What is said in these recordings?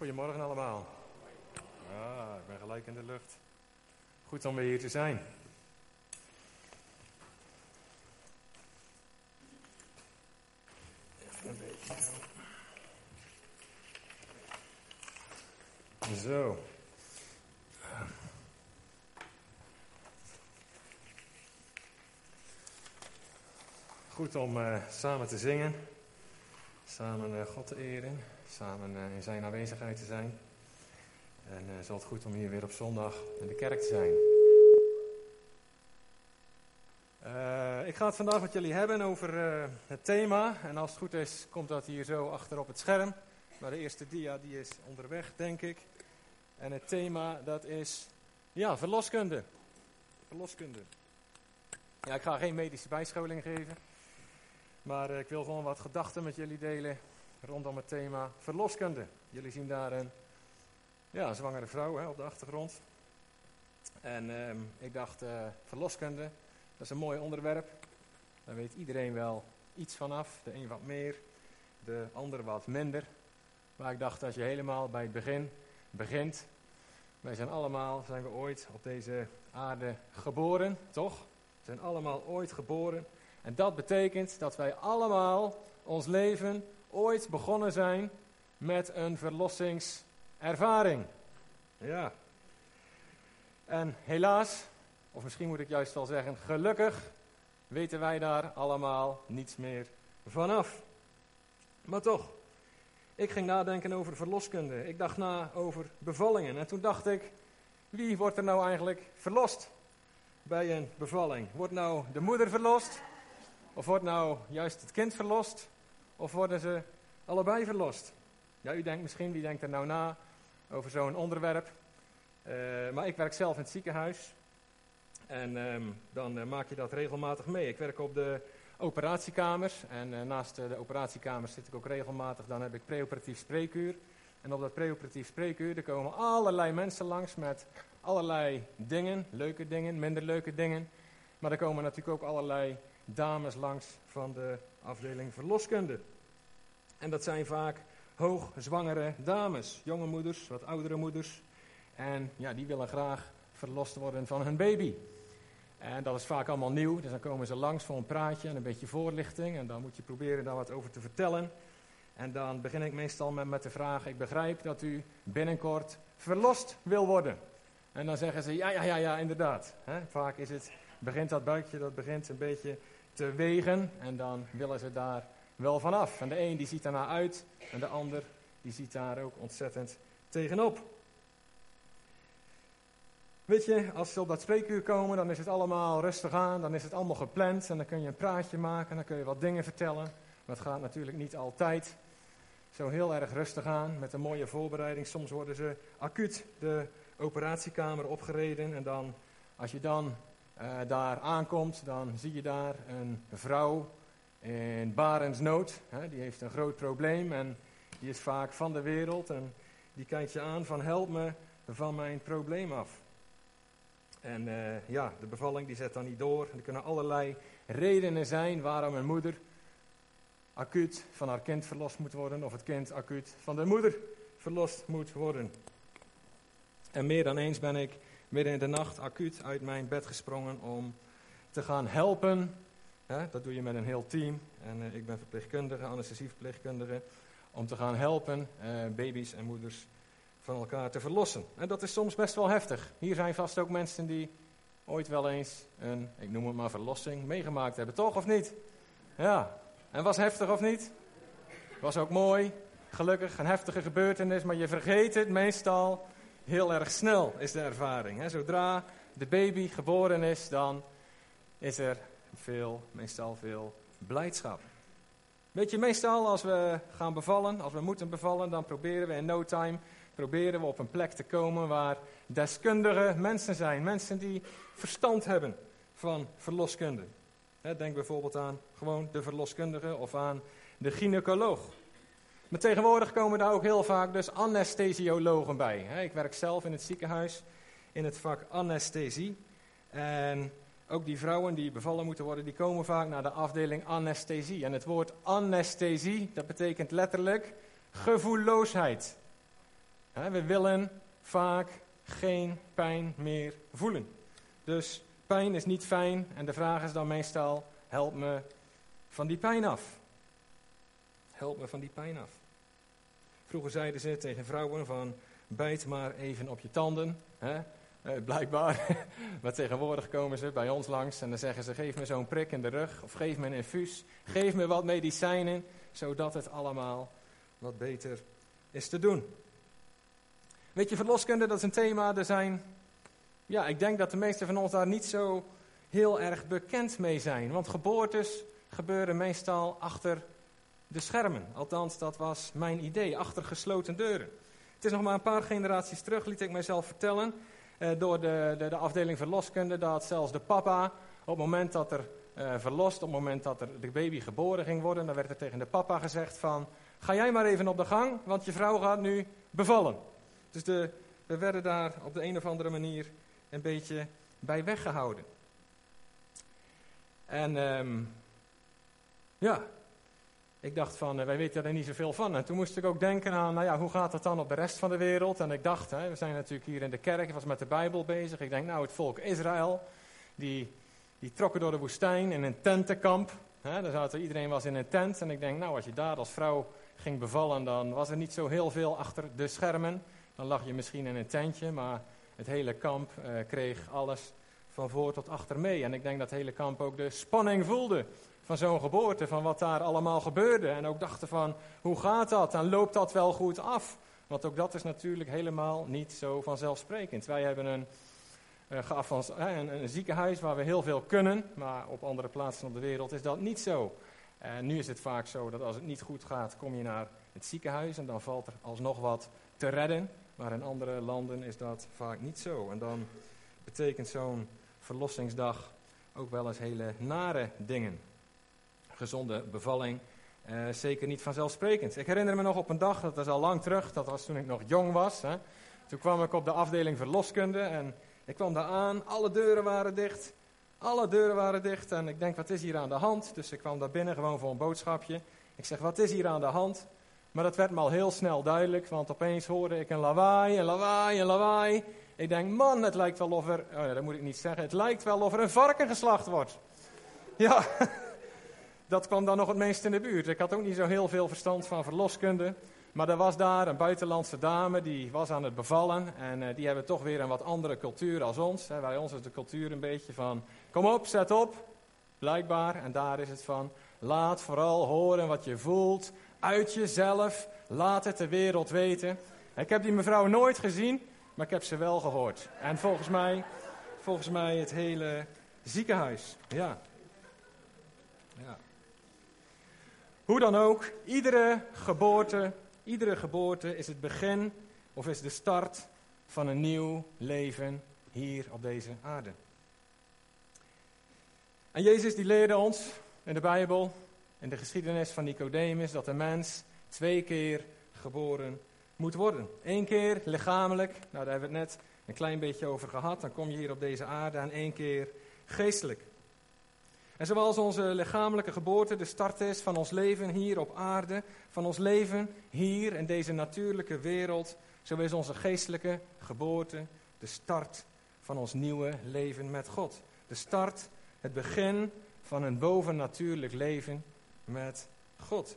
Goedemorgen allemaal. Ah, ik ben gelijk in de lucht. Goed om weer hier te zijn. Even een beetje. Zo. Goed om uh, samen te zingen, samen uh, God te eren, samen uh, in zijn aanwezigheid te zijn. En uh, zo het goed om hier weer op zondag in de kerk te zijn. Uh, ik ga het vandaag met jullie hebben over het thema. En als het goed is, komt dat hier zo achter op het scherm. Maar de eerste dia die is onderweg, denk ik. En het thema dat is, ja, verloskunde. Verloskunde. Ja, ik ga geen medische bijscholing geven. Maar ik wil gewoon wat gedachten met jullie delen rondom het thema verloskunde. Jullie zien daar een ja, zwangere vrouw hè, op de achtergrond. En uh, ik dacht, uh, verloskunde, dat is een mooi onderwerp. Daar weet iedereen wel iets vanaf. De een wat meer, de ander wat minder. Maar ik dacht, als je helemaal bij het begin begint. Wij zijn allemaal, zijn we ooit op deze aarde geboren, toch? We zijn allemaal ooit geboren. En dat betekent dat wij allemaal ons leven ooit begonnen zijn met een verlossings ervaring. Ja. En helaas, of misschien moet ik juist wel zeggen, gelukkig weten wij daar allemaal niets meer vanaf. Maar toch, ik ging nadenken over verloskunde. Ik dacht na over bevallingen. En toen dacht ik, wie wordt er nou eigenlijk verlost bij een bevalling? Wordt nou de moeder verlost? Of wordt nou juist het kind verlost? Of worden ze allebei verlost? Ja, u denkt misschien, wie denkt er nou na over zo'n onderwerp. Uh, maar ik werk zelf in het ziekenhuis. En um, dan uh, maak je dat regelmatig mee. Ik werk op de operatiekamers. En uh, naast de operatiekamers zit ik ook regelmatig. Dan heb ik preoperatief spreekuur. En op dat preoperatief spreekuur er komen allerlei mensen langs met allerlei dingen. Leuke dingen, minder leuke dingen. Maar er komen natuurlijk ook allerlei dames langs van de afdeling verloskunde. En dat zijn vaak hoogzwangere dames, jonge moeders, wat oudere moeders. En ja, die willen graag verlost worden van hun baby. En dat is vaak allemaal nieuw, dus dan komen ze langs voor een praatje en een beetje voorlichting. En dan moet je proberen daar wat over te vertellen. En dan begin ik meestal met, met de vraag, ik begrijp dat u binnenkort verlost wil worden. En dan zeggen ze, ja, ja, ja, ja, inderdaad. Vaak is het, begint dat buikje, dat begint een beetje wegen. En dan willen ze daar wel vanaf. En de een die ziet daarna uit en de ander die ziet daar ook ontzettend tegenop. Weet je, als ze op dat spreekuur komen, dan is het allemaal rustig aan, dan is het allemaal gepland en dan kun je een praatje maken, dan kun je wat dingen vertellen. Maar het gaat natuurlijk niet altijd zo heel erg rustig aan, met een mooie voorbereiding. Soms worden ze acuut de operatiekamer opgereden en dan, als je dan uh, daar aankomt, dan zie je daar een vrouw in barensnood. Hè, die heeft een groot probleem en die is vaak van de wereld. En die kijkt je aan van help me van mijn probleem af. En uh, ja, de bevalling die zet dan niet door. Er kunnen allerlei redenen zijn waarom een moeder acuut van haar kind verlost moet worden. Of het kind acuut van de moeder verlost moet worden. En meer dan eens ben ik midden in de nacht acuut uit mijn bed gesprongen om te gaan helpen dat doe je met een heel team. En uh, ik ben verpleegkundige, anesthesieverpleegkundige. Om te gaan helpen uh, baby's en moeders van elkaar te verlossen. En dat is soms best wel heftig. Hier zijn vast ook mensen die ooit wel eens een, ik noem het maar verlossing, meegemaakt hebben. Toch of niet? Ja. En was heftig of niet? Was ook mooi. Gelukkig een heftige gebeurtenis. Maar je vergeet het meestal heel erg snel, is de ervaring. Zodra de baby geboren is, dan is er veel, meestal veel blijdschap. Weet je, meestal als we gaan bevallen, als we moeten bevallen, dan proberen we in no time, proberen we op een plek te komen waar deskundige mensen zijn. Mensen die verstand hebben van verloskunde. Denk bijvoorbeeld aan gewoon de verloskundige of aan de gynaecoloog. Maar tegenwoordig komen daar ook heel vaak dus anesthesiologen bij. Ik werk zelf in het ziekenhuis in het vak anesthesie. En ook die vrouwen die bevallen moeten worden, die komen vaak naar de afdeling anesthesie. En het woord anesthesie, dat betekent letterlijk gevoelloosheid. we willen vaak geen pijn meer voelen. Dus pijn is niet fijn en de vraag is dan meestal, help me van die pijn af. Help me van die pijn af. Vroeger zeiden ze tegen vrouwen van, bijt maar even op je tanden. Hè? Eh, blijkbaar. maar tegenwoordig komen ze bij ons langs en dan zeggen ze: geef me zo'n prik in de rug of geef me een infuus. Geef me wat medicijnen, zodat het allemaal wat beter is te doen. Weet je, verloskunde, dat is een thema. Er zijn, ja, ik denk dat de meesten van ons daar niet zo heel erg bekend mee zijn. Want geboortes gebeuren meestal achter de schermen. Althans, dat was mijn idee, achter gesloten deuren. Het is nog maar een paar generaties terug, liet ik mijzelf vertellen, eh, door de, de, de, afdeling verloskunde, dat zelfs de papa, op het moment dat er eh, verlost, op het moment dat er de baby geboren ging worden, dan werd er tegen de papa gezegd van, ga jij maar even op de gang, want je vrouw gaat nu bevallen. Dus de, we werden daar op de een of andere manier een beetje bij weggehouden. En um, ja, ik dacht van, eh, wij weten er niet zoveel van. En toen moest ik ook denken aan, nou ja, hoe gaat het dan op de rest van de wereld? En ik dacht, hè, we zijn natuurlijk hier in de kerk, ik was met de Bijbel bezig. Ik denk, nou, het volk Israël, die, die trokken door de woestijn in een tentenkamp. Hè, daar zaten, iedereen was in een tent. En ik denk, nou, als je daar als vrouw ging bevallen, dan was er niet zo heel veel achter de schermen. Dan lag je misschien in een tentje, maar het hele kamp eh, kreeg alles van voor tot achter mee. En ik denk dat het hele kamp ook de spanning voelde van zo'n geboorte, van wat daar allemaal gebeurde. En ook dachten van, hoe gaat dat? En loopt dat wel goed af? Want ook dat is natuurlijk helemaal niet zo vanzelfsprekend. Wij hebben een, uh, een, een, ziekenhuis waar we heel veel kunnen, maar op andere plaatsen op de wereld is dat niet zo. En nu is het vaak zo dat als het niet goed gaat, kom je naar het ziekenhuis en dan valt er alsnog wat te redden. Maar in andere landen is dat vaak niet zo. En dan betekent zo'n verlossingsdag ook wel eens hele nare dingen gezonde bevalling. Uh, zeker niet vanzelfsprekend. Ik herinner me nog op een dag, dat is al lang terug, dat was toen ik nog jong was. Hè. Toen kwam ik op de afdeling verloskunde en ik kwam daar aan, alle deuren waren dicht. Alle deuren waren dicht en ik denk, wat is hier aan de hand? Dus ik kwam daar binnen gewoon voor een boodschapje. Ik zeg, wat is hier aan de hand? Maar dat werd me al heel snel duidelijk, want opeens hoorde ik een lawaai, een lawaai, een lawaai. Ik denk, man, het lijkt wel of er, oh ja, dat moet ik niet zeggen, het lijkt wel of er een varken geslacht wordt. Ja, dat kwam dan nog het meest in de buurt. Ik had ook niet zo heel veel verstand van verloskunde. Maar er was daar een buitenlandse dame, die was aan het bevallen. En uh, die hebben toch weer een wat andere cultuur als ons. Hè. Bij ons is de cultuur een beetje van, kom op, zet op. Blijkbaar. En daar is het van, laat vooral horen wat je voelt. Uit jezelf. Laat het de wereld weten. Ik heb die mevrouw nooit gezien, maar ik heb ze wel gehoord. En volgens mij, volgens mij het hele ziekenhuis. Ja. Ja. Hoe dan ook, iedere geboorte, iedere geboorte is het begin of is de start van een nieuw leven hier op deze aarde. En Jezus die leerde ons in de Bijbel, in de geschiedenis van Nicodemus, dat de mens twee keer geboren moet worden. Eén keer lichamelijk, nou daar hebben we het net een klein beetje over gehad, dan kom je hier op deze aarde, en één keer geestelijk. En zoals onze lichamelijke geboorte de start is van ons leven hier op aarde, van ons leven hier in deze natuurlijke wereld, zo is onze geestelijke geboorte de start van ons nieuwe leven met God. De start, het begin van een bovennatuurlijk leven met God.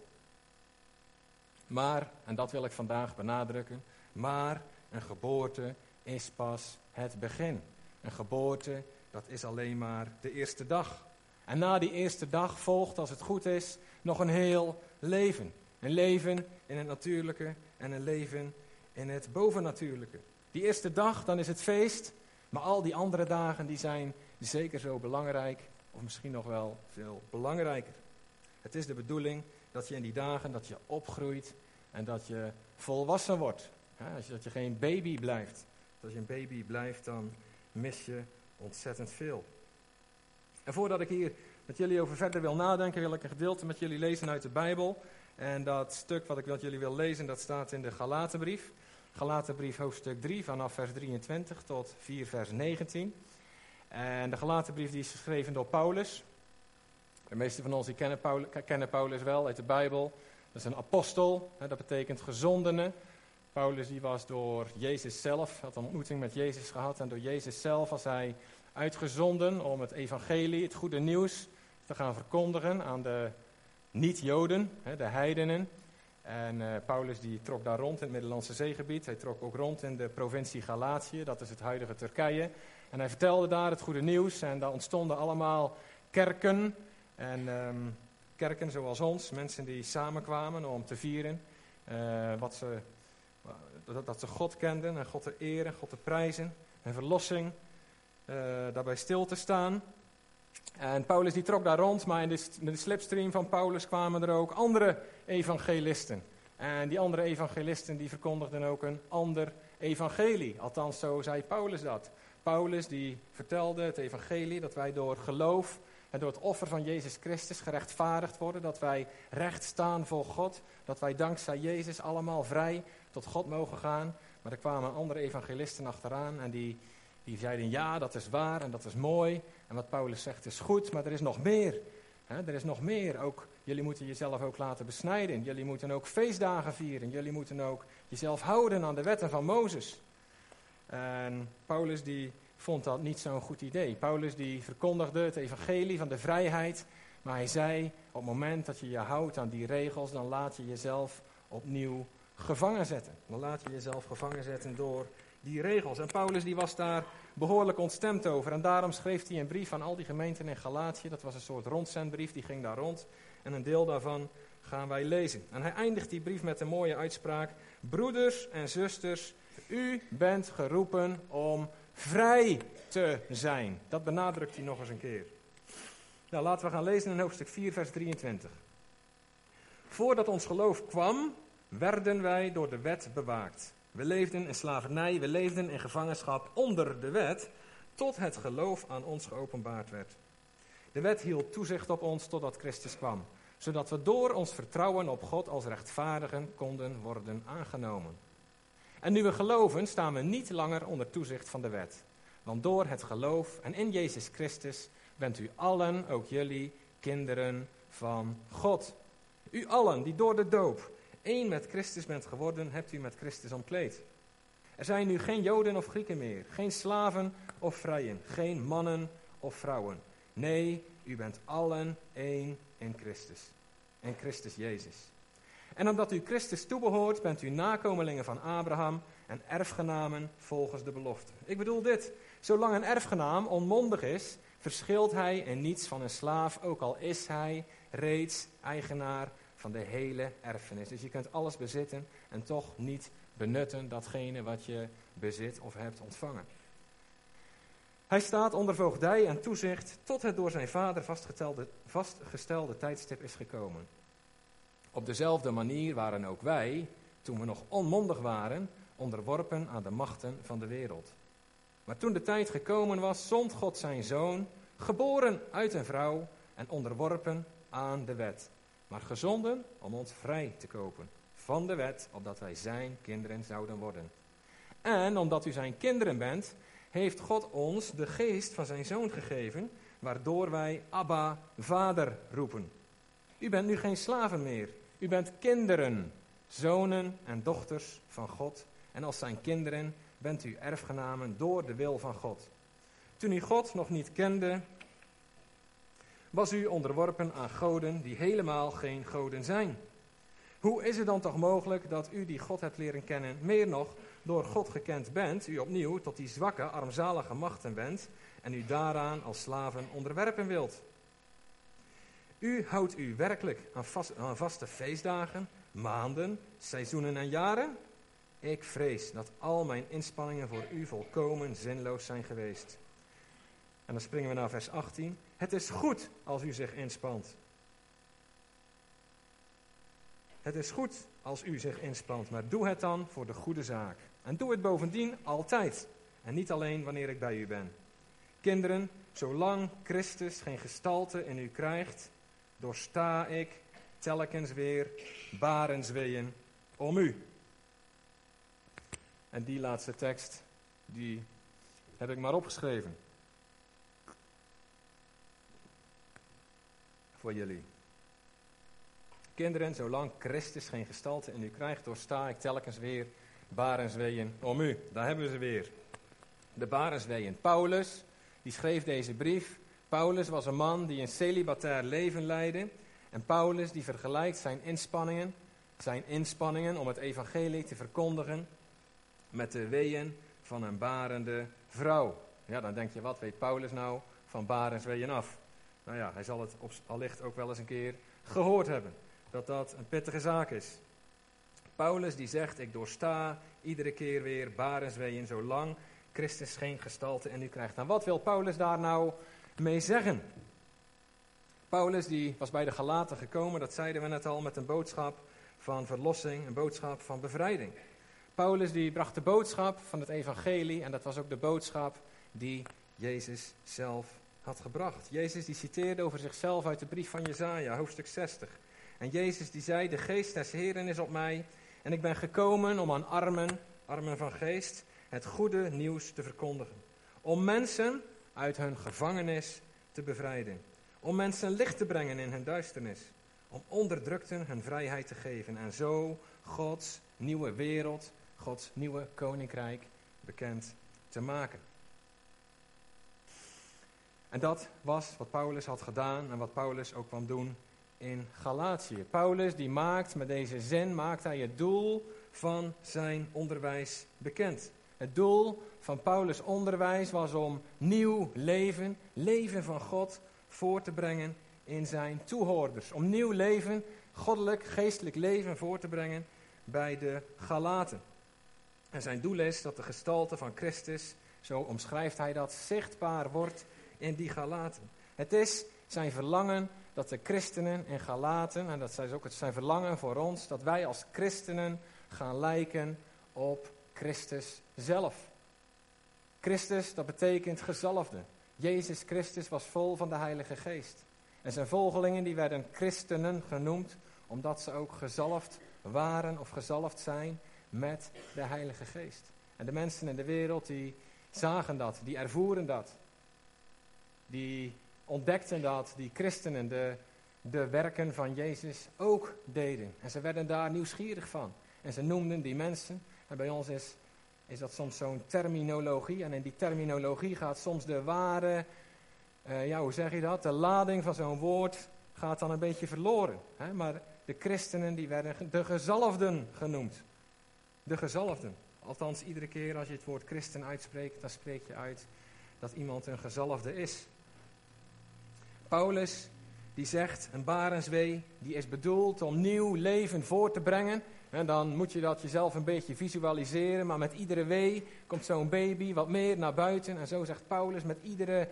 Maar, en dat wil ik vandaag benadrukken, maar een geboorte is pas het begin. Een geboorte, dat is alleen maar de eerste dag. En na die eerste dag volgt, als het goed is, nog een heel leven. Een leven in het natuurlijke en een leven in het bovennatuurlijke. Die eerste dag, dan is het feest. Maar al die andere dagen, die zijn zeker zo belangrijk. Of misschien nog wel veel belangrijker. Het is de bedoeling dat je in die dagen, dat je opgroeit en dat je volwassen wordt. dat je geen baby blijft. Als je een baby blijft, dan mis je ontzettend veel. En voordat ik hier met jullie over verder wil nadenken, wil ik een gedeelte met jullie lezen uit de Bijbel. En dat stuk wat ik met jullie wil lezen, dat staat in de Galatenbrief. Galatenbrief hoofdstuk 3 vanaf vers 23 tot 4 vers 19. En de Galatenbrief die is geschreven door Paulus. De meeste van ons die kennen, Paulus, kennen Paulus wel uit de Bijbel. Dat is een apostel, dat betekent gezondene. Paulus die was door Jezus zelf, had een ontmoeting met Jezus gehad. En door Jezus zelf was hij uitgezonden om het evangelie, het goede nieuws, te gaan verkondigen aan de niet-Joden, de heidenen. En uh, Paulus die trok daar rond in het Middellandse zeegebied. Hij trok ook rond in de provincie Galatië, dat is het huidige Turkije. En hij vertelde daar het goede nieuws en daar ontstonden allemaal kerken. En um, kerken zoals ons, mensen die samenkwamen om te vieren. Uh, wat ze, dat, dat, ze God kenden en God te eren, God te prijzen. En verlossing, daarbij stil te staan. En Paulus die trok daar rond, maar in de, in de slipstream van Paulus kwamen er ook andere evangelisten. En die andere evangelisten die verkondigden ook een ander evangelie. Althans, zo zei Paulus dat. Paulus die vertelde het evangelie dat wij door geloof en door het offer van Jezus Christus gerechtvaardigd worden. Dat wij recht staan voor God. Dat wij dankzij Jezus allemaal vrij tot God mogen gaan. Maar er kwamen andere evangelisten achteraan en die, die zeiden ja, dat is waar en dat is mooi. En wat Paulus zegt is goed, maar er is nog meer. er is nog meer. Ook, jullie moeten jezelf ook laten besnijden. Jullie moeten ook feestdagen vieren. Jullie moeten ook jezelf houden aan de wetten van Mozes. En Paulus die vond dat niet zo'n goed idee. Paulus die verkondigde het evangelie van de vrijheid. Maar hij zei, op het moment dat je je houdt aan die regels, dan laat je jezelf opnieuw gevangen zetten. Dan laat je jezelf gevangen zetten door die regels. En Paulus die was daar behoorlijk ontstemd over. En daarom schreef hij een brief aan al die gemeenten in Galatië. Dat was een soort rondzendbrief, die ging daar rond. En een deel daarvan gaan wij lezen. En hij eindigt die brief met een mooie uitspraak. Broeders en zusters, u bent geroepen om vrij te zijn. Dat benadrukt hij nog eens een keer. Nou, laten we gaan lezen in hoofdstuk 4, vers 23. Voordat ons geloof kwam, werden wij door de wet bewaakt. We leefden in slavernij, we leefden in gevangenschap onder de wet, tot het geloof aan ons geopenbaard werd. De wet hield toezicht op ons totdat Christus kwam, zodat we door ons vertrouwen op God als rechtvaardigen konden worden aangenomen. En nu we geloven, staan we niet langer onder toezicht van de wet. Want door het geloof en in Jezus Christus bent u allen, ook jullie, kinderen van God. U allen die door de doop één met Christus bent geworden, hebt u met Christus omkleed. Er zijn nu geen Joden of Grieken meer, geen slaven of vrijen, geen mannen of vrouwen. Nee, u bent allen één in Christus, in Christus Jezus. En omdat u Christus toebehoort, bent u nakomelingen van Abraham en erfgenamen volgens de belofte. Ik bedoel dit, zolang een erfgenaam onmondig is, verschilt hij in niets van een slaaf, ook al is hij reeds eigenaar van de hele erfenis. Dus je kunt alles bezitten en toch niet benutten datgene wat je bezit of hebt ontvangen. Hij staat onder voogdij en toezicht tot het door zijn vader vastgestelde, vastgestelde tijdstip is gekomen. Op dezelfde manier waren ook wij, toen we nog onmondig waren, onderworpen aan de machten van de wereld. Maar toen de tijd gekomen was, zond God zijn zoon, geboren uit een vrouw en onderworpen aan de wet maar gezonden om ons vrij te kopen van de wet, opdat wij zijn kinderen zouden worden. En omdat u zijn kinderen bent, heeft God ons de geest van zijn zoon gegeven, waardoor wij Abba, vader roepen. U bent nu geen slaven meer, u bent kinderen, zonen en dochters van God. En als zijn kinderen bent u erfgenamen door de wil van God. Toen u God nog niet kende, was u onderworpen aan goden die helemaal geen goden zijn. Hoe is het dan toch mogelijk dat u die God hebt leren kennen, meer nog door God gekend bent, u opnieuw tot die zwakke, armzalige machten bent en u daaraan als slaven onderwerpen wilt? U houdt u werkelijk aan, aan vaste feestdagen, maanden, seizoenen en jaren? Ik vrees dat al mijn inspanningen voor u volkomen zinloos zijn geweest. En dan springen we naar vers 18. Het is goed als u zich inspant. Het is goed als u zich inspant, maar doe het dan voor de goede zaak. En doe het bovendien altijd. En niet alleen wanneer ik bij u ben. Kinderen, zolang Christus geen gestalte in u krijgt, doorsta ik telkens weer barensweeën om u. En die laatste tekst, die heb ik maar opgeschreven. Voor jullie. Kinderen, zolang Christus geen gestalte in u krijgt, doorsta ik telkens weer barensweeën om u. Daar hebben we ze weer. De barensweeën. Paulus, die schreef deze brief. Paulus was een man die een celibatair leven leidde. En Paulus die vergelijkt zijn inspanningen, zijn inspanningen om het evangelie te verkondigen met de weeën van een barende vrouw. Ja, dan denk je, wat weet Paulus nou van barensweeën af? Nou ja, hij zal het allicht ook wel eens een keer gehoord hebben, dat dat een pittige zaak is. Paulus die zegt, ik doorsta iedere keer weer barensweeën zolang Christus geen gestalte in u krijgt. Nou, wat wil Paulus daar nou mee zeggen? Paulus die was bij de Galaten gekomen, dat zeiden we net al, met een boodschap van verlossing, een boodschap van bevrijding. Paulus die bracht de boodschap van het evangelie en dat was ook de boodschap die Jezus zelf had gebracht. Jezus die citeerde over zichzelf uit de brief van Jezaja, hoofdstuk 60. En Jezus die zei, de geest des Heren is op mij en ik ben gekomen om aan armen, armen van geest, het goede nieuws te verkondigen. Om mensen uit hun gevangenis te bevrijden. Om mensen licht te brengen in hun duisternis. Om onderdrukten hun vrijheid te geven. En zo Gods nieuwe wereld, Gods nieuwe koninkrijk bekend te maken. En dat was wat Paulus had gedaan en wat Paulus ook kwam doen in Galatië. Paulus die maakt met deze zin, maakt hij het doel van zijn onderwijs bekend. Het doel van Paulus' onderwijs was om nieuw leven, leven van God, voor te brengen in zijn toehoorders. Om nieuw leven, goddelijk, geestelijk leven voor te brengen bij de Galaten. En zijn doel is dat de gestalte van Christus, zo omschrijft hij dat, zichtbaar wordt in die Galaten. Het is zijn verlangen dat de christenen in Galaten, en dat is ook het zijn verlangen voor ons, dat wij als christenen gaan lijken op Christus zelf. Christus, dat betekent gezalfde. Jezus Christus was vol van de Heilige Geest. En zijn volgelingen die werden christenen genoemd, omdat ze ook gezalfd waren of gezalfd zijn met de Heilige Geest. En de mensen in de wereld die zagen dat, die ervoeren dat. Die ontdekten dat die christenen de, de werken van Jezus ook deden. En ze werden daar nieuwsgierig van. En ze noemden die mensen, en bij ons is, is dat soms zo'n terminologie. En in die terminologie gaat soms de ware, uh, ja hoe zeg je dat, de lading van zo'n woord gaat dan een beetje verloren. Hè? Maar de christenen die werden de gezalfden genoemd. De gezalfden. Althans, iedere keer als je het woord christen uitspreekt, dan spreek je uit dat iemand een gezalfde is. Paulus die zegt, een barenswee, die is bedoeld om nieuw leven voor te brengen. En dan moet je dat jezelf een beetje visualiseren, maar met iedere wee komt zo'n baby wat meer naar buiten. En zo zegt Paulus, met iedere,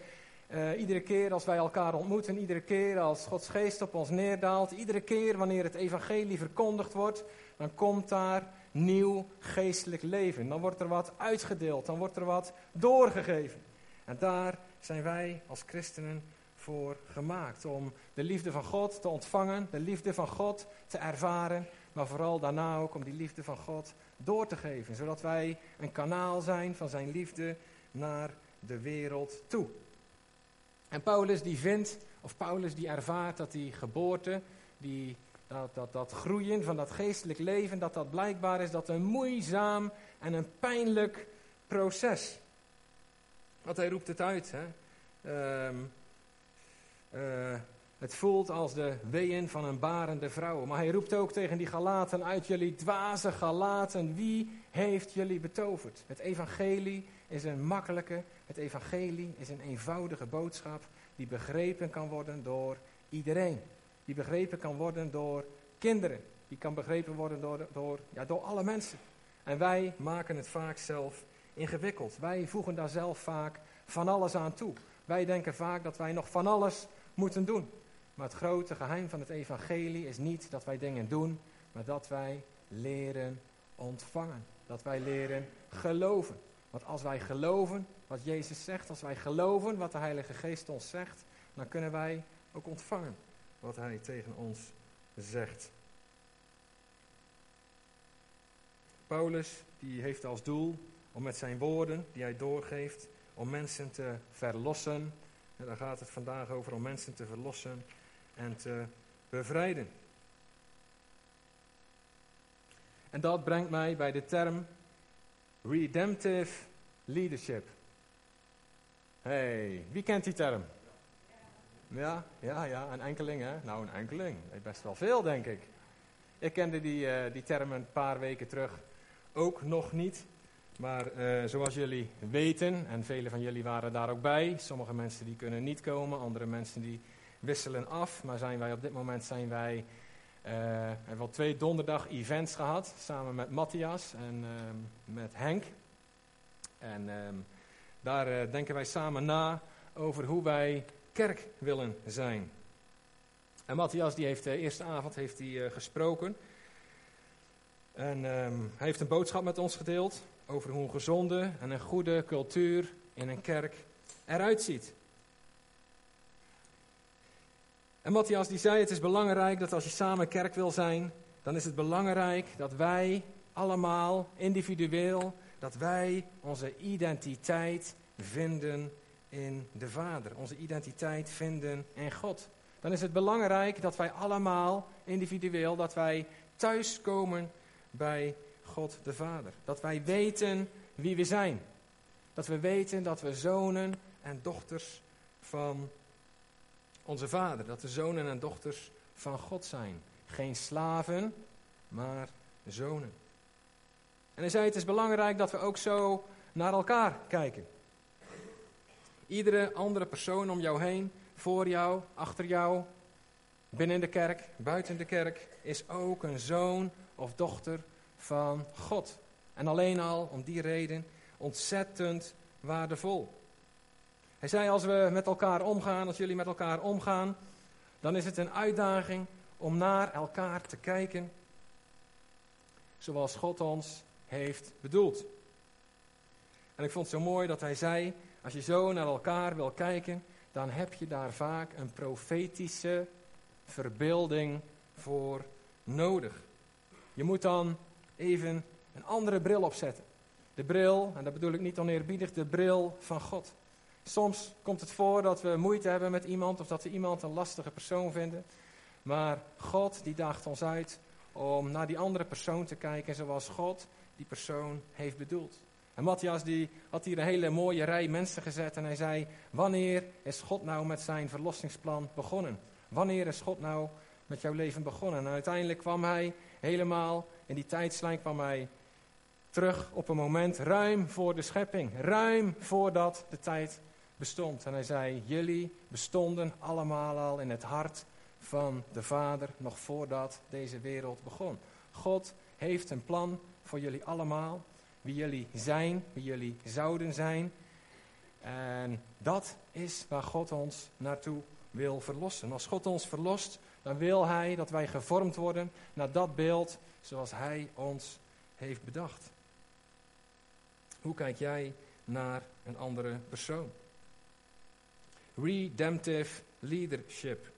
uh, iedere keer als wij elkaar ontmoeten, iedere keer als Gods geest op ons neerdaalt, iedere keer wanneer het evangelie verkondigd wordt, dan komt daar nieuw geestelijk leven. Dan wordt er wat uitgedeeld, dan wordt er wat doorgegeven. En daar zijn wij als christenen voor gemaakt. Om de liefde van God te ontvangen, de liefde van God te ervaren, maar vooral daarna ook om die liefde van God door te geven. Zodat wij een kanaal zijn van zijn liefde naar de wereld toe. En Paulus die vindt, of Paulus die ervaart dat die geboorte, die, dat, dat, dat groeien van dat geestelijk leven, dat dat blijkbaar is dat een moeizaam en een pijnlijk proces. Want hij roept het uit. Hè? Ehm, uh, het voelt als de weeën van een barende vrouw. Maar hij roept ook tegen die Galaten uit jullie dwaze Galaten. Wie heeft jullie betoverd? Het evangelie is een makkelijke, het evangelie is een eenvoudige boodschap die begrepen kan worden door iedereen. Die begrepen kan worden door kinderen. Die kan begrepen worden door, door, ja, door alle mensen. En wij maken het vaak zelf ingewikkeld. Wij voegen daar zelf vaak van alles aan toe. Wij denken vaak dat wij nog van alles moeten doen. Maar het grote geheim van het evangelie is niet dat wij dingen doen, maar dat wij leren ontvangen. Dat wij leren geloven. Want als wij geloven wat Jezus zegt, als wij geloven wat de Heilige Geest ons zegt, dan kunnen wij ook ontvangen wat Hij tegen ons zegt. Paulus die heeft als doel om met zijn woorden die hij doorgeeft, om mensen te verlossen en daar gaat het vandaag over om mensen te verlossen en te bevrijden. En dat brengt mij bij de term Redemptive leadership. hey, wie kent die term? Ja, ja, ja, een enkeling hè? Nou, een enkeling. Best wel veel, denk ik. Ik kende die, uh, die term een paar weken terug ook nog niet. Maar uh, zoals jullie weten, en velen van jullie waren daar ook bij, sommige mensen die kunnen niet komen, andere mensen die wisselen af. Maar zijn wij op dit moment zijn wij, uh, hebben wel twee donderdag events gehad, samen met Matthias en uh, met Henk. En um, daar denken wij samen na over hoe wij kerk willen zijn. En Matthias die heeft de eerste avond heeft hij, gesproken. En um, hij heeft een boodschap met ons gedeeld over hoe een gezonde en een goede cultuur in een kerk eruit ziet. En Matthias die zei, het is belangrijk dat als je samen kerk wil zijn, dan is het belangrijk dat wij allemaal individueel, dat wij onze identiteit vinden in de Vader. Onze identiteit vinden in God. Dan is het belangrijk dat wij allemaal individueel, dat wij thuiskomen bij God de Vader. Dat wij weten wie we zijn. Dat we weten dat we zonen en dochters van onze Vader. Dat we zonen en dochters van God zijn. Geen slaven, maar zonen. En hij zei: Het is belangrijk dat we ook zo naar elkaar kijken. Iedere andere persoon om jou heen, voor jou, achter jou, binnen de kerk, buiten de kerk, is ook een zoon of dochter van God. En alleen al om die reden ontzettend waardevol. Hij zei: Als we met elkaar omgaan, als jullie met elkaar omgaan, dan is het een uitdaging om naar elkaar te kijken zoals God ons heeft bedoeld. En ik vond het zo mooi dat hij zei: Als je zo naar elkaar wil kijken, dan heb je daar vaak een profetische verbeelding voor nodig. Je moet dan even een andere bril opzetten. De bril, en dat bedoel ik niet oneerbiedig, de bril van God. Soms komt het voor dat we moeite hebben met iemand of dat we iemand een lastige persoon vinden. Maar God die daagt ons uit om naar die andere persoon te kijken zoals God die persoon heeft bedoeld. En Matthias die had hier een hele mooie rij mensen gezet en hij zei, wanneer is God nou met zijn verlossingsplan begonnen? Wanneer is God nou met jouw leven begonnen? En uiteindelijk kwam hij helemaal in die tijdslijn kwam hij terug op een moment ruim voor de schepping. Ruim voordat de tijd bestond. En hij zei, jullie bestonden allemaal al in het hart van de Vader nog voordat deze wereld begon. God heeft een plan voor jullie allemaal. Wie jullie zijn, wie jullie zouden zijn. En dat is waar God ons naartoe wil verlossen. Als God ons verlost, dan wil Hij dat wij gevormd worden naar dat beeld zoals Hij ons heeft bedacht. Hoe kijk jij naar een andere persoon? Redemptive leadership.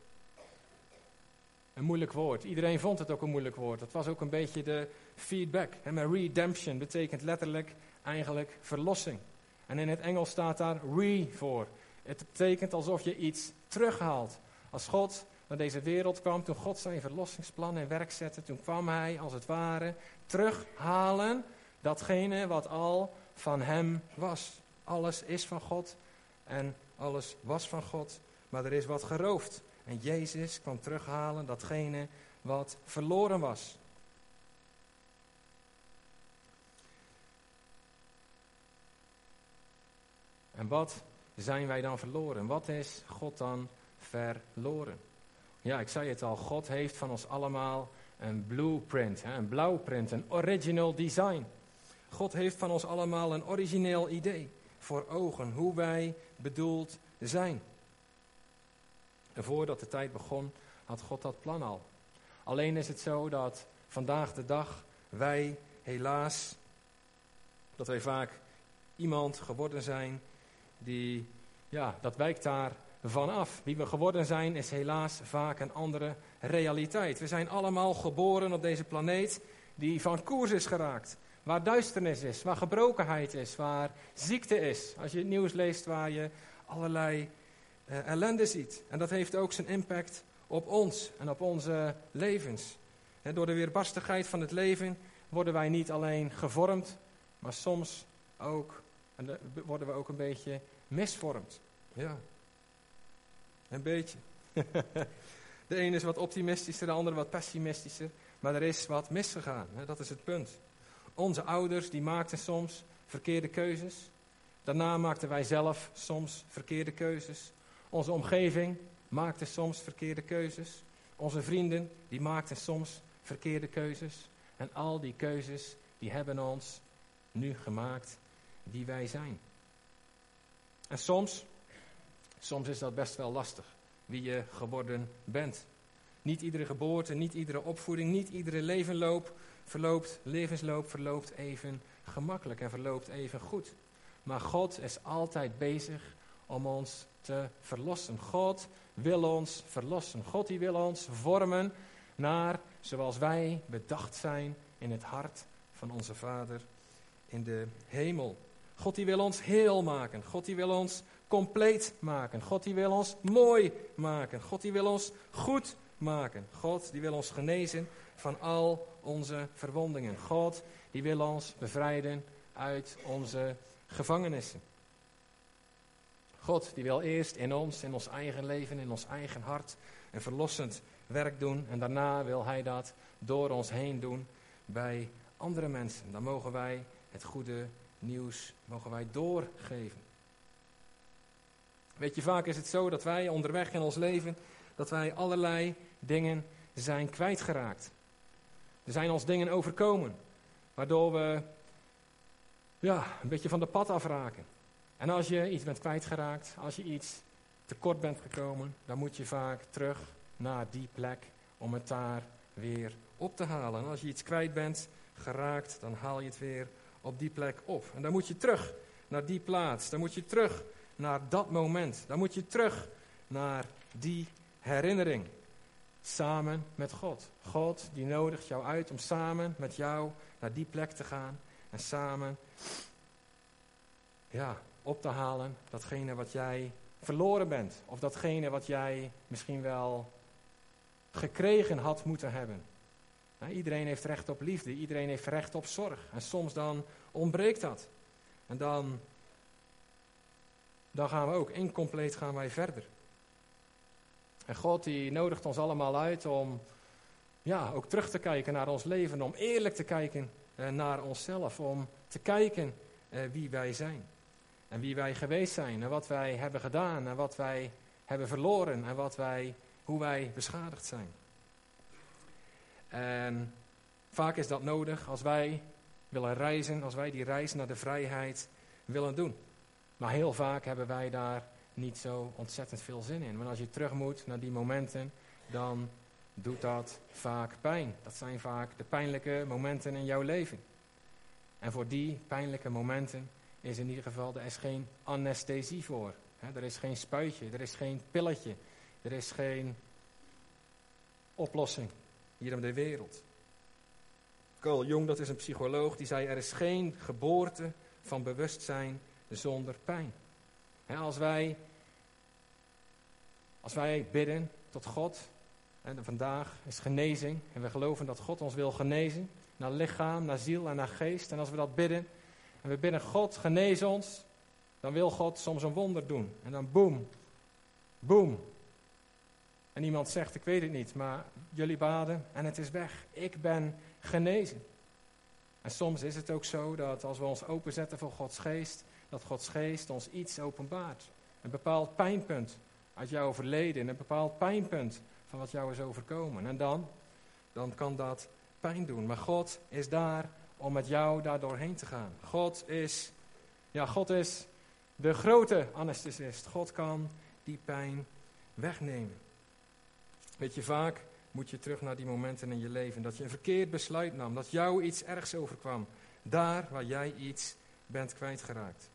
Een moeilijk woord. Iedereen vond het ook een moeilijk woord. Dat was ook een beetje de feedback. Maar redemption betekent letterlijk eigenlijk verlossing. En in het Engels staat daar re voor. Het betekent alsof je iets terughaalt. Als God naar deze wereld kwam, toen God zijn verlossingsplan in werk zette, toen kwam hij als het ware terughalen datgene wat al van hem was. Alles is van God en alles was van God, maar er is wat geroofd. En Jezus kwam terughalen datgene wat verloren was. En wat zijn wij dan verloren? Wat is God dan verloren? Ja, ik zei het al, God heeft van ons allemaal een blueprint, een blauwprint, een original design. God heeft van ons allemaal een origineel idee voor ogen, hoe wij bedoeld zijn. En voordat de tijd begon, had God dat plan al. Alleen is het zo dat vandaag de dag wij helaas, dat wij vaak iemand geworden zijn die, ja, dat wijkt daar vanaf. Wie we geworden zijn is helaas vaak een andere realiteit. We zijn allemaal geboren op deze planeet die van koers is geraakt. Waar duisternis is, waar gebrokenheid is, waar ziekte is. Als je het nieuws leest waar je allerlei uh, ellende ziet. En dat heeft ook zijn impact op ons en op onze levens. door de weerbarstigheid van het leven worden wij niet alleen gevormd, maar soms ook, en worden we ook een beetje misvormd. Ja, een beetje. de ene is wat optimistischer, de andere wat pessimistischer, maar er is wat misgegaan. Dat is het punt. Onze ouders die maakten soms verkeerde keuzes. Daarna maakten wij zelf soms verkeerde keuzes. Onze omgeving maakte soms verkeerde keuzes. Onze vrienden die maakten soms verkeerde keuzes. En al die keuzes die hebben ons nu gemaakt wie wij zijn. En soms, soms is dat best wel lastig, wie je geworden bent. Niet iedere geboorte, niet iedere opvoeding, niet iedere levenloop verloopt, levensloop verloopt even gemakkelijk en verloopt even goed. Maar God is altijd bezig om ons te verlossen. God wil ons verlossen. God die wil ons vormen naar zoals wij bedacht zijn in het hart van onze Vader in de hemel. God die wil ons heel maken. God die wil ons compleet maken. God die wil ons mooi maken. God die wil ons goed maken. God die wil ons genezen van al onze verwondingen. God die wil ons bevrijden uit onze gevangenissen. God die wil eerst in ons, in ons eigen leven, in ons eigen hart een verlossend werk doen. En daarna wil Hij dat door ons heen doen bij andere mensen. Dan mogen wij het goede nieuws mogen wij doorgeven. Weet je, vaak is het zo dat wij onderweg in ons leven, dat wij allerlei dingen zijn kwijtgeraakt. Er zijn ons dingen overkomen, waardoor we ja, een beetje van de pad afraken. En als je iets bent kwijtgeraakt, als je iets tekort bent gekomen, dan moet je vaak terug naar die plek om het daar weer op te halen. En als je iets kwijt bent geraakt, dan haal je het weer op die plek op. En dan moet je terug naar die plaats. Dan moet je terug naar dat moment. Dan moet je terug naar die herinnering. Samen met God. God die nodigt jou uit om samen met jou naar die plek te gaan. En samen ja, op te halen datgene wat jij verloren bent. Of datgene wat jij misschien wel gekregen had moeten hebben. Nou, iedereen heeft recht op liefde, iedereen heeft recht op zorg. En soms dan ontbreekt dat. En dan, dan gaan we ook incompleet gaan wij verder. En God die nodigt ons allemaal uit om ja, ook terug te kijken naar ons leven, om eerlijk te kijken eh, naar onszelf, om te kijken eh, wie wij zijn. En wie wij geweest zijn en wat wij hebben gedaan en wat wij hebben verloren en wat wij, hoe wij beschadigd zijn. En vaak is dat nodig als wij willen reizen, als wij die reis naar de vrijheid willen doen. Maar heel vaak hebben wij daar niet zo ontzettend veel zin in. Want als je terug moet naar die momenten, dan doet dat vaak pijn. Dat zijn vaak de pijnlijke momenten in jouw leven. En voor die pijnlijke momenten is in ieder geval, er is geen anesthesie voor. er is geen spuitje, er is geen pilletje, er is geen oplossing hier in de wereld. Carl Jung, dat is een psycholoog, die zei: Er is geen geboorte van bewustzijn zonder pijn. als, wij, als wij bidden tot God, en vandaag is genezing, en we geloven dat God ons wil genezen, naar lichaam, naar ziel en naar geest. En als we dat bidden, en we bidden God, genees ons, dan wil God soms een wonder doen. En dan boem, boem, en iemand zegt, ik weet het niet, maar jullie baden en het is weg. Ik ben genezen. En soms is het ook zo dat als we ons openzetten voor Gods geest, dat Gods geest ons iets openbaart. Een bepaald pijnpunt uit jouw verleden, een bepaald pijnpunt van wat jou is overkomen. En dan, dan kan dat pijn doen. Maar God is daar om met jou daar doorheen te gaan. God is, ja, God is de grote anesthesist. God kan die pijn wegnemen. Weet je, vaak moet je terug naar die momenten in je leven dat je een verkeerd besluit nam, dat jou iets ergs overkwam, daar waar jij iets bent kwijtgeraakt.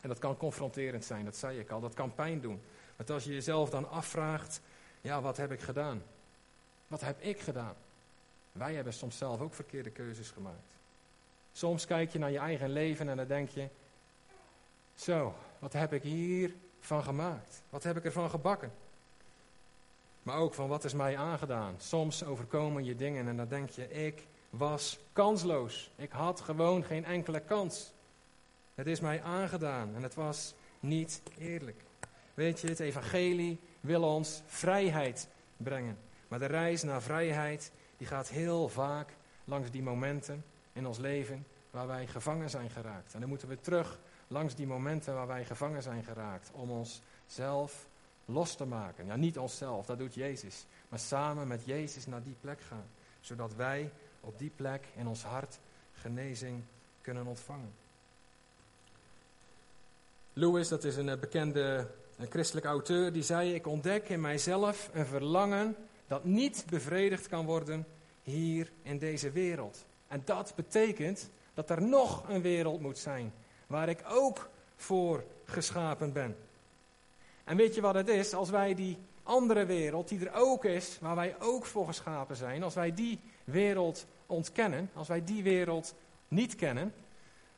En dat kan confronterend zijn, dat zei ik al, dat kan pijn doen. Want als je jezelf dan afvraagt, ja, wat heb ik gedaan? Wat heb ik gedaan? Wij hebben soms zelf ook verkeerde keuzes gemaakt. Soms kijk je naar je eigen leven en dan denk je, zo, wat heb ik hier van gemaakt? Wat heb ik ervan gebakken? Maar ook van wat is mij aangedaan. Soms overkomen je dingen en dan denk je, ik was kansloos. Ik had gewoon geen enkele kans. Het is mij aangedaan en het was niet eerlijk. Weet je, het evangelie wil ons vrijheid brengen. Maar de reis naar vrijheid, die gaat heel vaak langs die momenten in ons leven waar wij gevangen zijn geraakt. En dan moeten we terug langs die momenten waar wij gevangen zijn geraakt om onszelf los te maken. Ja, niet onszelf, dat doet Jezus. Maar samen met Jezus naar die plek gaan. Zodat wij op die plek in ons hart genezing kunnen ontvangen. Lewis, dat is een eh, bekende een christelijk auteur, die zei: Ik ontdek in mijzelf een verlangen dat niet bevredigd kan worden hier in deze wereld. En dat betekent dat er nog een wereld moet zijn waar ik ook voor geschapen ben. En weet je wat het is? Als wij die andere wereld, die er ook is, waar wij ook voor geschapen zijn, als wij die wereld ontkennen, als wij die wereld niet kennen,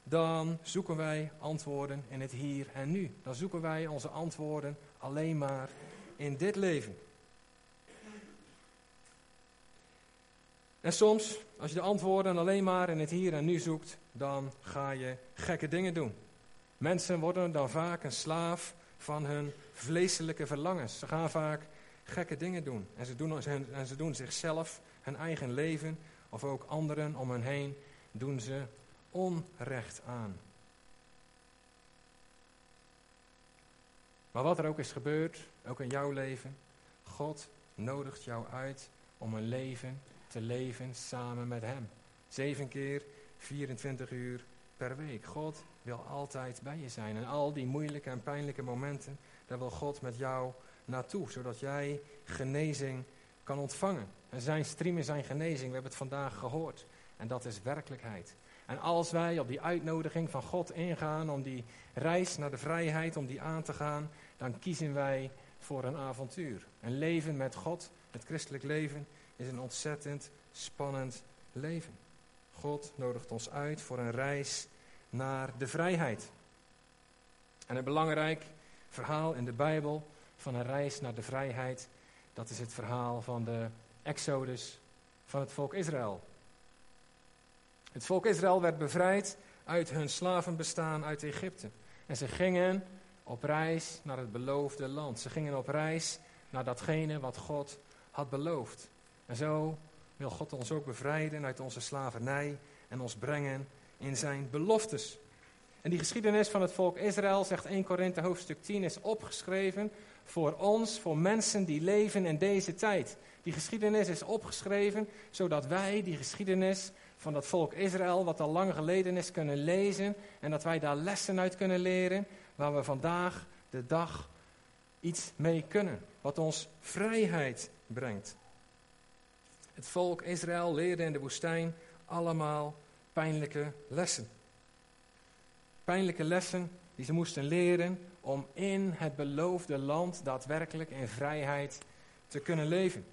dan zoeken wij antwoorden in het hier en nu. Dan zoeken wij onze antwoorden alleen maar in dit leven. En soms, als je de antwoorden alleen maar in het hier en nu zoekt, dan ga je gekke dingen doen. Mensen worden dan vaak een slaaf van hun vleeselijke verlangens. Ze gaan vaak gekke dingen doen. En ze doen, en ze doen zichzelf, hun eigen leven, of ook anderen om hen heen, doen ze onrecht aan. Maar wat er ook is gebeurd, ook in jouw leven, God nodigt jou uit om een leven te leven samen met Hem. Zeven keer, 24 uur per week. God wil altijd bij je zijn. En al die moeilijke en pijnlijke momenten, daar wil God met jou naartoe. Zodat jij genezing kan ontvangen. En zijn stream is zijn genezing, we hebben het vandaag gehoord. En dat is werkelijkheid. En als wij op die uitnodiging van God ingaan om die reis naar de vrijheid, om die aan te gaan, dan kiezen wij voor een avontuur. Een leven met God, het christelijk leven, is een ontzettend spannend leven. God nodigt ons uit voor een reis naar de vrijheid. En een belangrijk verhaal in de Bijbel van een reis naar de vrijheid, dat is het verhaal van de Exodus van het volk Israël. Het volk Israël werd bevrijd uit hun slavenbestaan uit Egypte. En ze gingen op reis naar het beloofde land. Ze gingen op reis naar datgene wat God had beloofd. En zo wil God ons ook bevrijden uit onze slavernij en ons brengen in zijn beloftes. En die geschiedenis van het volk Israël, zegt 1 Korinthe hoofdstuk 10, is opgeschreven voor ons, voor mensen die leven in deze tijd. Die geschiedenis is opgeschreven zodat wij die geschiedenis van dat volk Israël, wat al lang geleden is, kunnen lezen en dat wij daar lessen uit kunnen leren, waar we vandaag de dag iets mee kunnen, wat ons vrijheid brengt. Het volk Israël leerde in de woestijn allemaal pijnlijke lessen. Pijnlijke lessen die ze moesten leren om in het beloofde land daadwerkelijk in vrijheid te kunnen leven.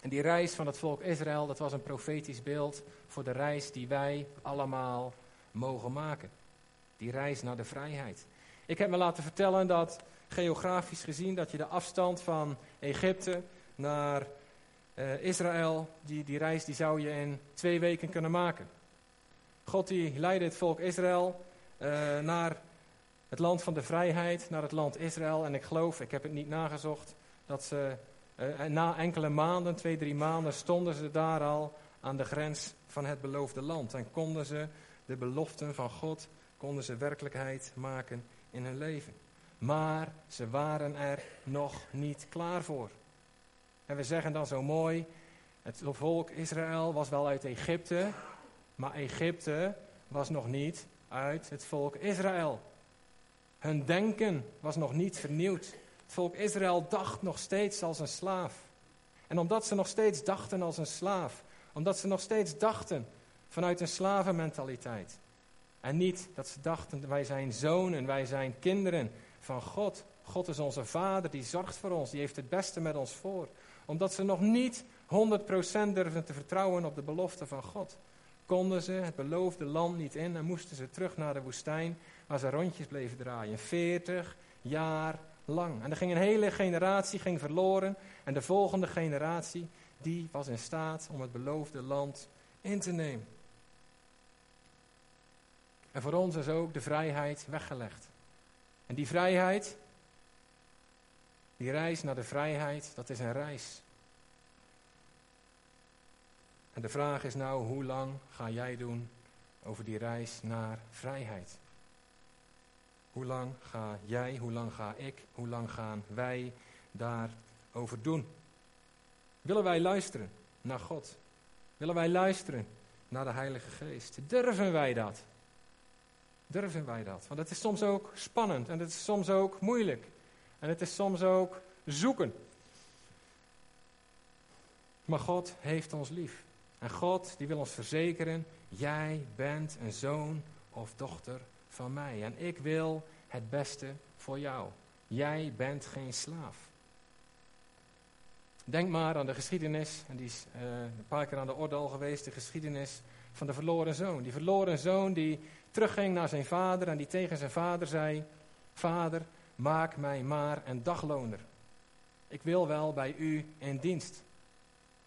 En die reis van het volk Israël, dat was een profetisch beeld voor de reis die wij allemaal mogen maken. Die reis naar de vrijheid. Ik heb me laten vertellen dat geografisch gezien dat je de afstand van Egypte naar uh, Israël, die, die reis die zou je in twee weken kunnen maken. God die leidde het volk Israël uh, naar het land van de vrijheid, naar het land Israël. En ik geloof, ik heb het niet nagezocht, dat ze uh, na enkele maanden, twee, drie maanden, stonden ze daar al aan de grens van het beloofde land. En konden ze de beloften van God, konden ze werkelijkheid maken in hun leven. Maar ze waren er nog niet klaar voor. En we zeggen dan zo mooi, het volk Israël was wel uit Egypte, maar Egypte was nog niet uit het volk Israël. Hun denken was nog niet vernieuwd. Het volk Israël dacht nog steeds als een slaaf. En omdat ze nog steeds dachten als een slaaf, omdat ze nog steeds dachten vanuit een slavenmentaliteit. En niet dat ze dachten, wij zijn zonen, wij zijn kinderen van God. God is onze vader, die zorgt voor ons, die heeft het beste met ons voor. Omdat ze nog niet 100% durfden te vertrouwen op de belofte van God. Konden ze het beloofde land niet in en moesten ze terug naar de woestijn waar ze rondjes bleven draaien. 40 jaar lang. En er ging een hele generatie ging verloren. En de volgende generatie, die was in staat om het beloofde land in te nemen. En voor ons is ook de vrijheid weggelegd. En die vrijheid, die reis naar de vrijheid, dat is een reis. En de vraag is nou, hoe lang ga jij doen over die reis naar vrijheid? Hoe lang ga jij, hoe lang ga ik, hoe lang gaan wij daarover doen? Willen wij luisteren naar God? Willen wij luisteren naar de Heilige Geest? Durven wij dat? Durven wij dat? Want het is soms ook spannend en het is soms ook moeilijk. En het is soms ook zoeken. Maar God heeft ons lief. En God die wil ons verzekeren, jij bent een zoon of dochter van mij. En ik wil het beste voor jou. Jij bent geen slaaf. Denk maar aan de geschiedenis, en die is uh, een paar keer aan de orde al geweest, de geschiedenis van de verloren zoon. Die verloren zoon die terugging naar zijn vader en die tegen zijn vader zei, Vader, maak mij maar een dagloner. Ik wil wel bij u in dienst.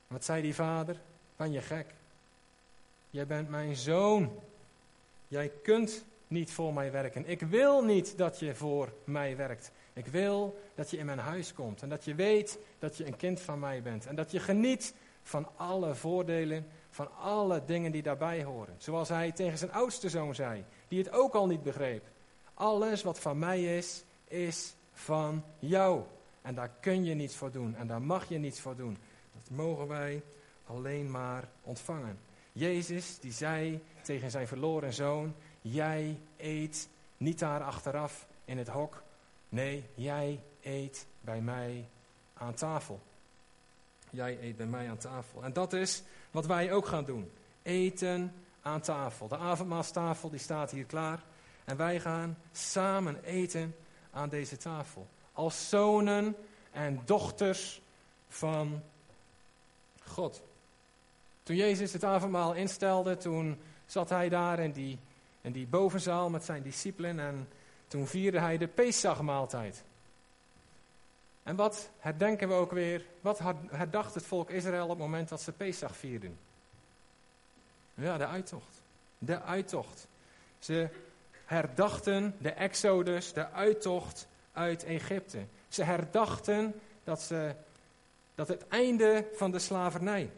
Wat zei die vader? Ben je gek? Jij bent mijn zoon. Jij kunt niet voor mij werken. Ik wil niet dat je voor mij werkt. Ik wil dat je in mijn huis komt en dat je weet dat je een kind van mij bent. En dat je geniet van alle voordelen, van alle dingen die daarbij horen. Zoals hij tegen zijn oudste zoon zei, die het ook al niet begreep. Alles wat van mij is, is van jou. En daar kun je niets voor doen en daar mag je niets voor doen. Dat mogen wij alleen maar ontvangen. Jezus die zei tegen zijn verloren zoon, jij eet niet daar achteraf in het hok. Nee, jij eet bij mij aan tafel. Jij eet bij mij aan tafel. En dat is wat wij ook gaan doen. Eten aan tafel. De avondmaalstafel die staat hier klaar. En wij gaan samen eten aan deze tafel. Als zonen en dochters van God. Toen Jezus het avondmaal instelde, toen zat hij daar in die, in die bovenzaal met zijn discipelen en toen vierde hij de Pesachmaaltijd. En wat herdenken we ook weer, wat herdacht het volk Israël op het moment dat ze Pesach vierden? Ja, de uittocht. De uittocht. Ze herdachten de exodus, de uittocht uit Egypte. Ze herdachten dat, ze, dat het einde van de slavernij.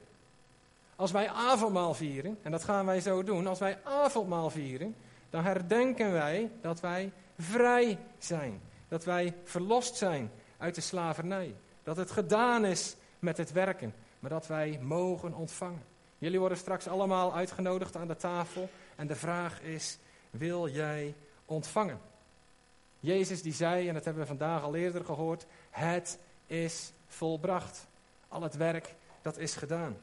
Als wij avondmaal vieren, en dat gaan wij zo doen, als wij avondmaal vieren, dan herdenken wij dat wij vrij zijn. Dat wij verlost zijn uit de slavernij. Dat het gedaan is met het werken, maar dat wij mogen ontvangen. Jullie worden straks allemaal uitgenodigd aan de tafel en de vraag is, wil jij ontvangen? Jezus die zei, en dat hebben we vandaag al eerder gehoord, het is volbracht. Al het werk, dat is gedaan.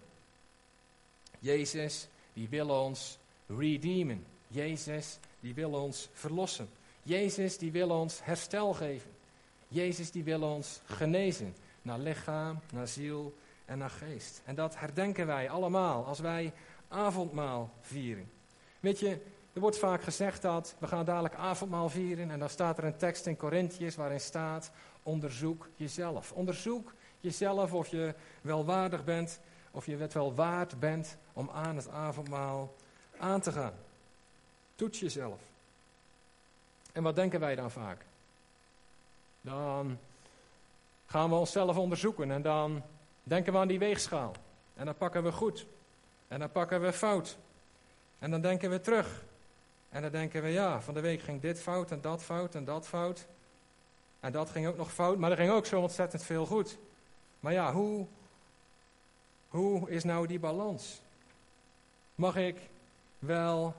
Jezus, die wil ons redeemen. Jezus, die wil ons verlossen. Jezus, die wil ons herstel geven. Jezus, die wil ons genezen. Naar lichaam, naar ziel en naar geest. En dat herdenken wij allemaal als wij avondmaal vieren. Weet je, er wordt vaak gezegd dat we gaan dadelijk avondmaal vieren. En dan staat er een tekst in Corinthiërs waarin staat: onderzoek jezelf. Onderzoek jezelf of je wel waardig bent, of je het wel waard bent om aan het avondmaal aan te gaan. Toets jezelf. En wat denken wij dan vaak? Dan gaan we onszelf onderzoeken en dan denken we aan die weegschaal. En dan pakken we goed. En dan pakken we fout. En dan denken we terug. En dan denken we, ja, van de week ging dit fout en dat fout en dat fout. En dat ging ook nog fout, maar er ging ook zo ontzettend veel goed. Maar ja, hoe, hoe is nou die balans? Mag ik wel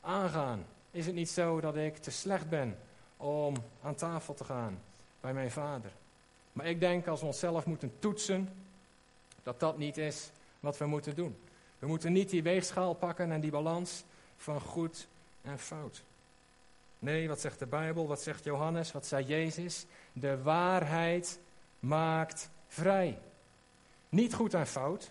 aangaan? Is het niet zo dat ik te slecht ben om aan tafel te gaan bij mijn vader? Maar ik denk als we onszelf moeten toetsen, dat dat niet is wat we moeten doen. We moeten niet die weegschaal pakken en die balans van goed en fout. Nee, wat zegt de Bijbel? Wat zegt Johannes? Wat zei Jezus? De waarheid maakt vrij. Niet goed en fout.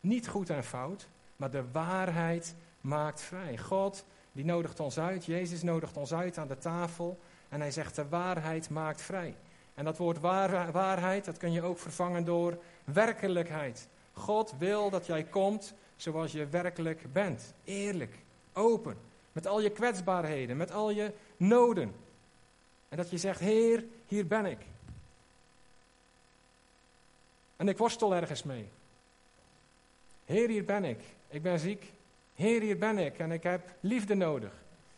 Niet goed en fout. Maar de waarheid maakt vrij. God, die nodigt ons uit. Jezus nodigt ons uit aan de tafel. En hij zegt: De waarheid maakt vrij. En dat woord waarheid, dat kun je ook vervangen door werkelijkheid. God wil dat jij komt zoals je werkelijk bent. Eerlijk, open, met al je kwetsbaarheden, met al je noden. En dat je zegt, Heer, hier ben ik. En ik worstel ergens mee. Heer, hier ben ik. Ik ben ziek. Heer, hier ben ik en ik heb liefde nodig.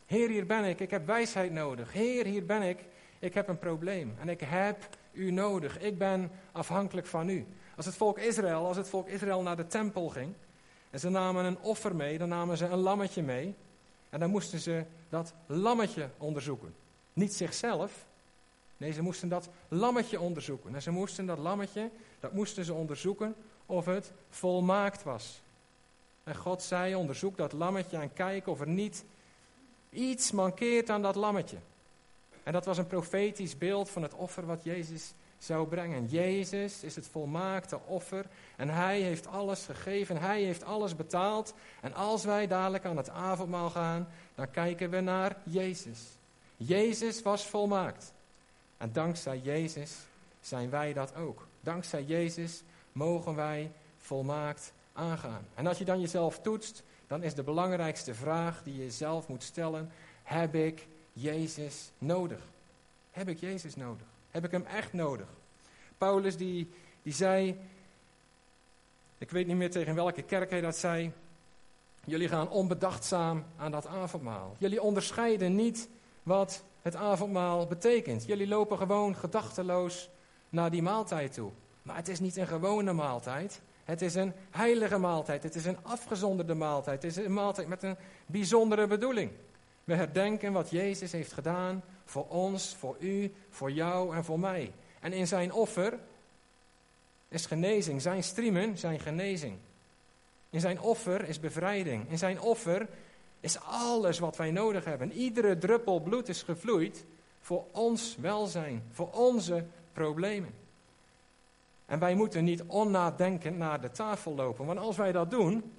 Heer, hier ben ik. Ik heb wijsheid nodig. Heer, hier ben ik. Ik heb een probleem en ik heb u nodig. Ik ben afhankelijk van u. Als het volk Israël, als het volk Israël naar de tempel ging en ze namen een offer mee, dan namen ze een lammetje mee en dan moesten ze dat lammetje onderzoeken. Niet zichzelf, nee, ze moesten dat lammetje onderzoeken. En ze moesten dat lammetje, dat moesten ze onderzoeken of het volmaakt was. En God zei, onderzoek dat lammetje en kijk of er niet iets mankeert aan dat lammetje. En dat was een profetisch beeld van het offer wat Jezus zou brengen. Jezus is het volmaakte offer en hij heeft alles gegeven, hij heeft alles betaald. En als wij dadelijk aan het avondmaal gaan, dan kijken we naar Jezus. Jezus was volmaakt. En dankzij Jezus zijn wij dat ook. Dankzij Jezus mogen wij volmaakt aangaan. En als je dan jezelf toetst, dan is de belangrijkste vraag die je jezelf moet stellen: heb ik Jezus nodig? Heb ik Jezus nodig? Heb ik hem echt nodig? Paulus die, die zei, ik weet niet meer tegen welke kerk hij dat zei, jullie gaan onbedachtzaam aan dat avondmaal. Jullie onderscheiden niet wat het avondmaal betekent. Jullie lopen gewoon gedachteloos naar die maaltijd toe. Maar het is niet een gewone maaltijd. Het is een heilige maaltijd. Het is een afgezonderde maaltijd. Het is een maaltijd met een bijzondere bedoeling. We herdenken wat Jezus heeft gedaan voor ons, voor u, voor jou en voor mij. En in zijn offer is genezing. Zijn striemen zijn genezing. In zijn offer is bevrijding. In zijn offer is alles wat wij nodig hebben. Iedere druppel bloed is gevloeid voor ons welzijn, voor onze problemen. En wij moeten niet onnadenkend naar de tafel lopen. Want als wij dat doen,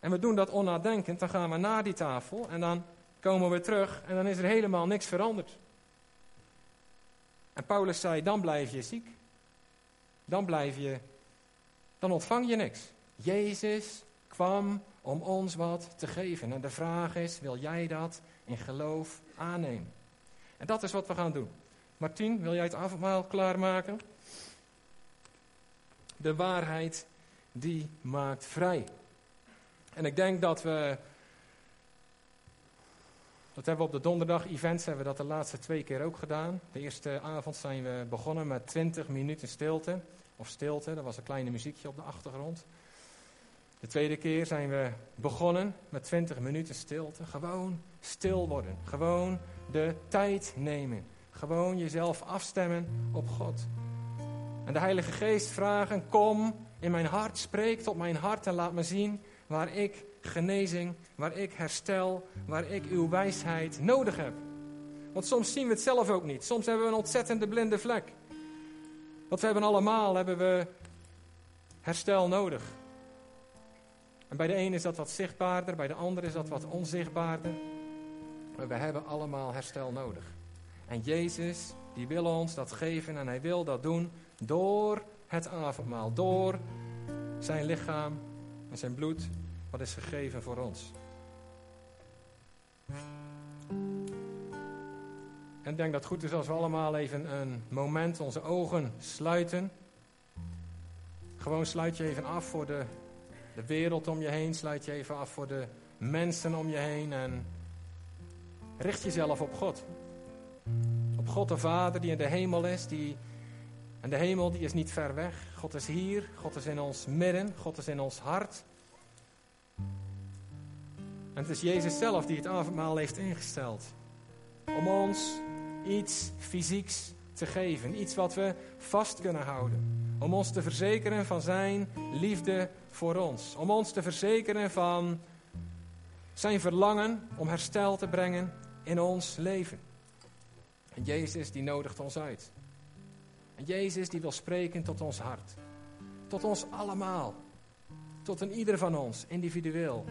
en we doen dat onnadenkend, dan gaan we naar die tafel en dan komen we terug en dan is er helemaal niks veranderd. En Paulus zei, dan blijf je ziek. Dan blijf je, dan ontvang je niks. Jezus kwam om ons wat te geven. En de vraag is, wil jij dat in geloof aannemen? En dat is wat we gaan doen. Martien, wil jij het avondmaal klaarmaken? De waarheid, die maakt vrij. En ik denk dat we. Dat hebben we op de donderdag events hebben we dat de laatste twee keer ook gedaan. De eerste avond zijn we begonnen met 20 minuten stilte. Of stilte, dat was een kleine muziekje op de achtergrond. De tweede keer zijn we begonnen met 20 minuten stilte. Gewoon stil worden. Gewoon de tijd nemen. Gewoon jezelf afstemmen op God. En de Heilige Geest vragen: Kom in mijn hart, spreek tot mijn hart en laat me zien waar ik genezing, waar ik herstel, waar ik uw wijsheid nodig heb. Want soms zien we het zelf ook niet. Soms hebben we een ontzettende blinde vlek. Want we hebben allemaal hebben we herstel nodig. En bij de een is dat wat zichtbaarder, bij de ander is dat wat onzichtbaarder. Maar we hebben allemaal herstel nodig. En Jezus, die wil ons dat geven en hij wil dat doen door het avondmaal, door zijn lichaam en zijn bloed wat is gegeven voor ons. En ik denk dat het goed is als we allemaal even een moment onze ogen sluiten. Gewoon sluit je even af voor de, de wereld om je heen. Sluit je even af voor de mensen om je heen. En richt jezelf op God. Op God de Vader die in de hemel is. Die, en de hemel die is niet ver weg. God is hier. God is in ons midden. God is in ons hart. En het is Jezus zelf die het avondmaal heeft ingesteld. Om ons iets fysieks te geven. Iets wat we vast kunnen houden. Om ons te verzekeren van zijn liefde voor ons. Om ons te verzekeren van zijn verlangen om herstel te brengen in ons leven. En Jezus die nodigt ons uit. En Jezus die wil spreken tot ons hart. Tot ons allemaal. Tot een ieder van ons, individueel.